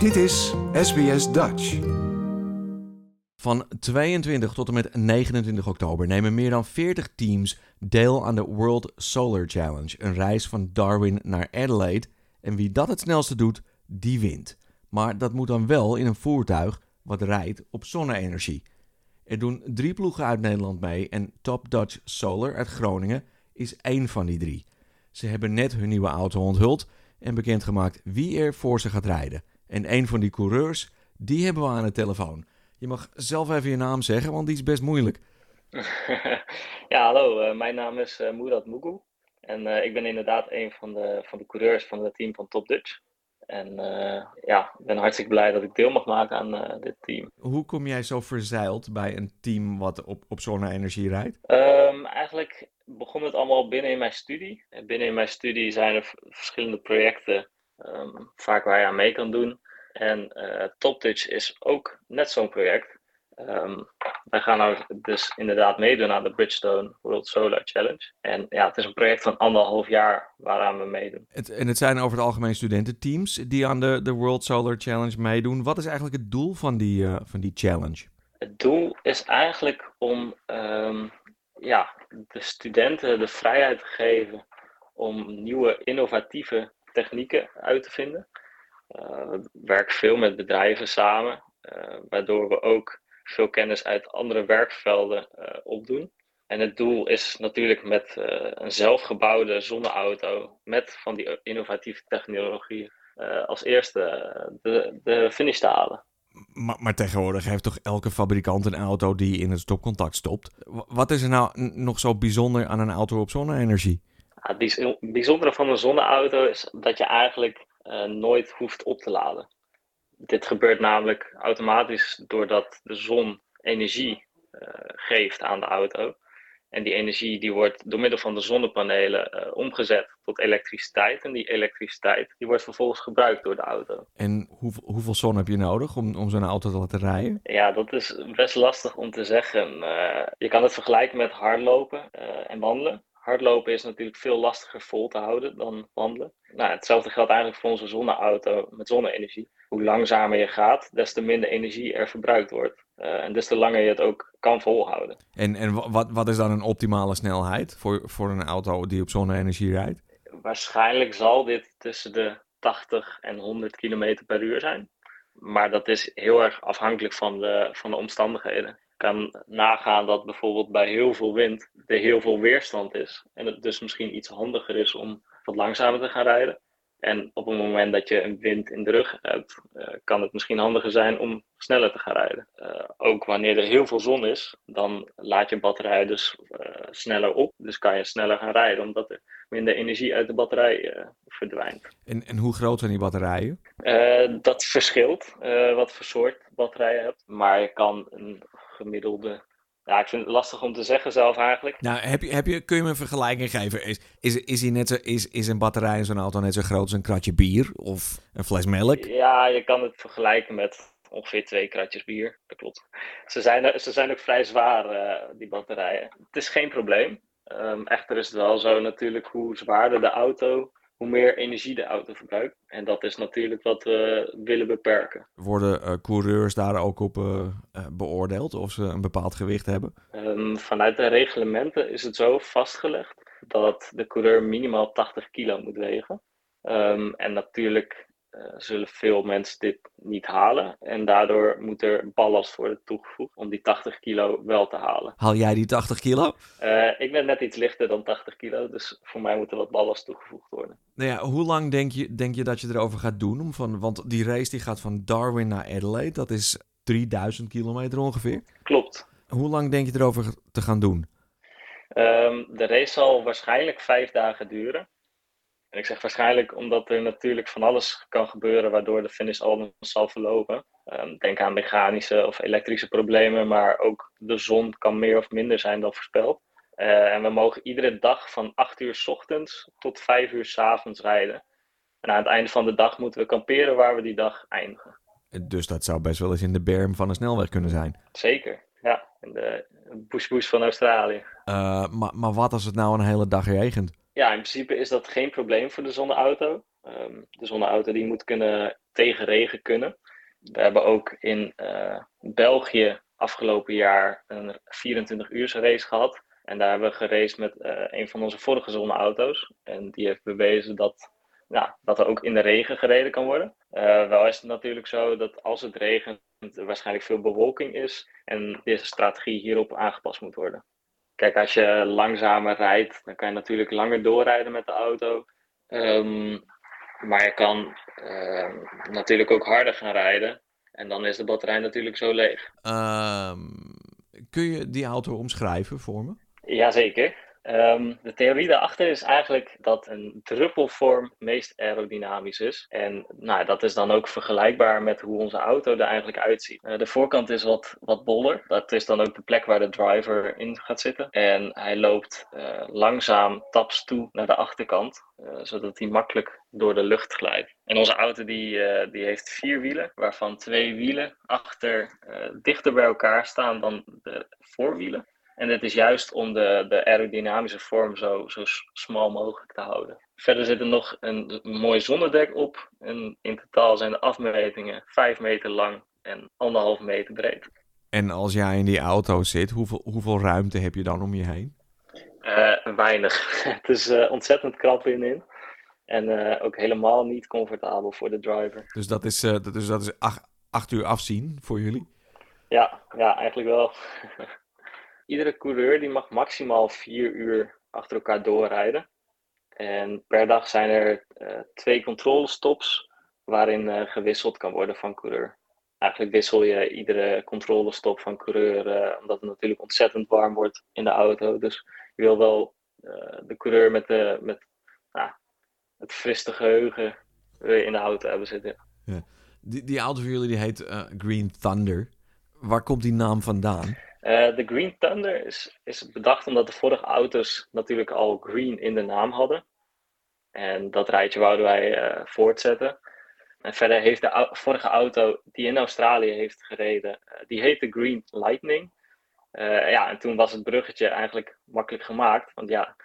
Dit is SBS Dutch. Van 22 tot en met 29 oktober nemen meer dan 40 teams deel aan de World Solar Challenge, een reis van Darwin naar Adelaide. En wie dat het snelste doet, die wint. Maar dat moet dan wel in een voertuig wat rijdt op zonne-energie. Er doen drie ploegen uit Nederland mee en Top Dutch Solar uit Groningen is één van die drie. Ze hebben net hun nieuwe auto onthuld en bekendgemaakt wie er voor ze gaat rijden. En een van die coureurs, die hebben we aan de telefoon. Je mag zelf even je naam zeggen, want die is best moeilijk. ja, hallo. Uh, mijn naam is uh, Murat Mugu. En uh, ik ben inderdaad een van de, van de coureurs van het team van Top Dutch. En ja, ik ben hartstikke blij dat ik deel mag maken aan dit team. Hoe kom jij zo verzeild bij een team wat op, op zonne-energie rijdt? Um, eigenlijk begon het allemaal binnen in mijn studie. En binnen in mijn studie zijn er verschillende projecten, um, vaak waar je aan mee kan doen. En uh, TopTouch is ook net zo'n project. Um, wij gaan nou dus inderdaad meedoen aan de Bridgestone World Solar Challenge. En ja, het is een project van anderhalf jaar waaraan we meedoen. Het, en het zijn over het algemeen studententeams die aan de, de World Solar Challenge meedoen. Wat is eigenlijk het doel van die, uh, van die challenge? Het doel is eigenlijk om um, ja, de studenten de vrijheid te geven om nieuwe innovatieve technieken uit te vinden. Uh, we werken veel met bedrijven samen, uh, waardoor we ook veel kennis uit andere werkvelden uh, opdoen. En het doel is natuurlijk met een zelfgebouwde zonneauto met van die innovatieve technologie als eerste de, de finish te halen. Maar, maar, tegenwoordig heeft toch elke fabrikant een auto die in het stopcontact stopt. Wat is er nou nog zo bijzonder aan een auto op zonne-energie? Ja, het bijzondere van een zonneauto is dat je eigenlijk nooit hoeft op te laden. Dit gebeurt namelijk automatisch doordat de zon energie uh, geeft aan de auto. En die energie die wordt door middel van de zonnepanelen uh, omgezet tot elektriciteit. En die elektriciteit die wordt vervolgens gebruikt door de auto. En hoe, hoeveel zon heb je nodig om, om zo'n auto te laten rijden? Ja, dat is best lastig om te zeggen. Uh, je kan het vergelijken met hardlopen uh, en wandelen. Hardlopen is natuurlijk veel lastiger vol te houden dan wandelen. Nou, hetzelfde geldt eigenlijk voor onze zonneauto met zonne-energie. Hoe langzamer je gaat, des te minder energie er verbruikt wordt. Uh, en des te langer je het ook kan volhouden. En, en wat, wat is dan een optimale snelheid voor, voor een auto die op zonne-energie rijdt? Waarschijnlijk zal dit tussen de 80 en 100 km per uur zijn. Maar dat is heel erg afhankelijk van de, van de omstandigheden. Kan nagaan dat bijvoorbeeld bij heel veel wind er heel veel weerstand is. En het dus misschien iets handiger is om wat langzamer te gaan rijden. En op het moment dat je een wind in de rug hebt, uh, kan het misschien handiger zijn om sneller te gaan rijden. Uh, ook wanneer er heel veel zon is, dan laat je batterij dus uh, sneller op. Dus kan je sneller gaan rijden, omdat er minder energie uit de batterij verdwijnt. En, en hoe groot zijn die batterijen? dat verschilt wat voor soort batterij je hebt. Maar je kan een gemiddelde ja, ik vind het lastig om te zeggen zelf eigenlijk. Nou, heb je, heb je, kun je me een vergelijking geven? Is, is, is, net zo, is, is een batterij in zo'n auto net zo groot als een kratje bier of een fles melk? Ja, je kan het vergelijken met ongeveer twee kratjes bier. Dat klopt. Ze zijn, ze zijn ook vrij zwaar, uh, die batterijen. Het is geen probleem. Um, echter is het wel zo natuurlijk hoe zwaarder de auto, hoe meer energie de auto verbruikt. En dat is natuurlijk wat we willen beperken. Worden uh, coureurs daar ook op uh, beoordeeld of ze een bepaald gewicht hebben? Um, vanuit de reglementen is het zo vastgelegd dat de coureur minimaal 80 kilo moet wegen. Um, en natuurlijk uh, zullen veel mensen dit niet halen. En daardoor moet er ballast worden toegevoegd om die 80 kilo wel te halen. Haal jij die 80 kilo? Uh, ik ben net iets lichter dan 80 kilo, dus voor mij moet er wat ballast toegevoegd worden. Nou ja, hoe lang denk je, denk je dat je erover gaat doen? Om van, want die race die gaat van Darwin naar Adelaide, dat is 3000 kilometer ongeveer. Klopt. Hoe lang denk je erover te gaan doen? Um, de race zal waarschijnlijk vijf dagen duren. En ik zeg waarschijnlijk omdat er natuurlijk van alles kan gebeuren waardoor de finish al zal verlopen. Um, denk aan mechanische of elektrische problemen, maar ook de zon kan meer of minder zijn dan voorspeld. Uh, en we mogen iedere dag van 8 uur s ochtends tot 5 uur s avonds rijden. En aan het einde van de dag moeten we kamperen waar we die dag eindigen. Dus dat zou best wel eens in de berm van een snelweg kunnen zijn. Zeker, ja. In de bush bush van Australië. Uh, maar, maar wat als het nou een hele dag regent? Ja, in principe is dat geen probleem voor de zonneauto. Um, de zonneauto die moet kunnen tegen regen kunnen. We hebben ook in uh, België afgelopen jaar een 24 uur race gehad. En daar hebben we geraced met uh, een van onze vorige zonneauto's. En die heeft bewezen dat, ja, dat er ook in de regen gereden kan worden. Uh, wel is het natuurlijk zo dat als het regent er waarschijnlijk veel bewolking is. En deze strategie hierop aangepast moet worden. Kijk, als je langzamer rijdt, dan kan je natuurlijk langer doorrijden met de auto. Um, maar je kan uh, natuurlijk ook harder gaan rijden. En dan is de batterij natuurlijk zo leeg. Um, kun je die auto omschrijven voor me? Jazeker. Um, de theorie daarachter is eigenlijk dat een druppelvorm meest aerodynamisch is. En nou, dat is dan ook vergelijkbaar met hoe onze auto er eigenlijk uitziet. Uh, de voorkant is wat, wat boller. Dat is dan ook de plek waar de driver in gaat zitten. En hij loopt uh, langzaam taps toe naar de achterkant. Uh, zodat hij makkelijk door de lucht glijdt. En onze auto die, die heeft vier wielen, waarvan twee wielen achter dichter bij elkaar staan dan de voorwielen. En dit is juist om de, de aerodynamische vorm zo, zo smal mogelijk te houden. Verder zit er nog een, mooi zonnedek op. En in totaal zijn de afmetingen 5 meter lang en anderhalf meter breed. En als jij in die auto zit, hoeveel, hoeveel ruimte heb je dan om je heen? Uh, weinig. Het is uh, ontzettend krap in. En uh, ook helemaal niet comfortabel voor de driver. Dus dat is, dat is, dat is acht, acht uur afzien voor jullie? Ja, ja eigenlijk wel. iedere coureur die mag maximaal vier uur achter elkaar doorrijden. En per dag zijn er uh, twee controlestops waarin uh, gewisseld kan worden van coureur. Eigenlijk wissel je iedere controlestop van coureur, uh, omdat het natuurlijk ontzettend warm wordt in de auto. Dus je wil wel de coureur met, de, met nou, het frisse geheugen weer in de auto hebben zitten. Ja. Die, die auto voor jullie die heet Green Thunder. Waar komt die naam vandaan? Uh, de Green Thunder is, is bedacht omdat de vorige auto's natuurlijk al green in de naam hadden. En dat rijtje wouden wij uh, voortzetten. En verder heeft de vorige auto die in Australië heeft gereden, uh, die heette Green Lightning. ja, en toen was het bruggetje eigenlijk makkelijk gemaakt. Want ja,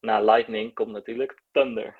na Lightning komt natuurlijk Thunder.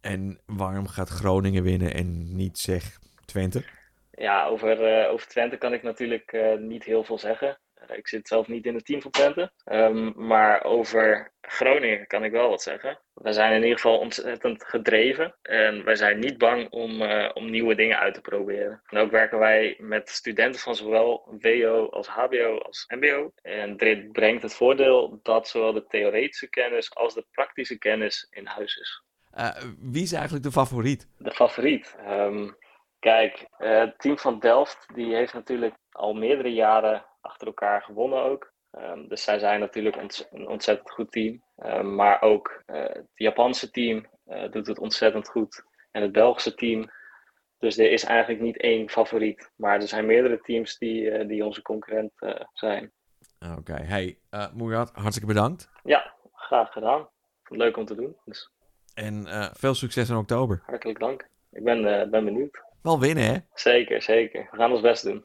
En waarom gaat Groningen winnen en niet zeg Twente? Ja, over, over Twente kan ik natuurlijk niet heel veel zeggen. Eh, ik zit zelf niet in het team van Twente. Um, maar over Groningen kan ik wel wat zeggen. We zijn in ieder geval ontzettend gedreven. En wij zijn niet bang om, uh, om nieuwe dingen uit te proberen. En ook werken wij met studenten van zowel WO als HBO als MBO. En dit brengt het voordeel dat zowel de theoretische kennis als de praktische kennis in huis is. Uh, wie is eigenlijk de favoriet? De favoriet? Um, kijk, het team van Delft die heeft natuurlijk al meerdere jaren achter elkaar gewonnen ook. Um, dus zij zijn natuurlijk een ontzettend goed team. Um, maar ook uh, het Japanse team uh, doet het ontzettend goed. En het Belgische team. Dus er is eigenlijk niet één favoriet. Maar er zijn meerdere teams die, uh, die onze concurrent zijn. Oké, okay. hey Moerad, hartstikke bedankt. Ja, graag gedaan. Leuk om te doen. Dus. En veel succes in oktober. Hartelijk dank. Ik ben, ben benieuwd. Wel winnen, hè? Zeker, zeker. We gaan ons best doen.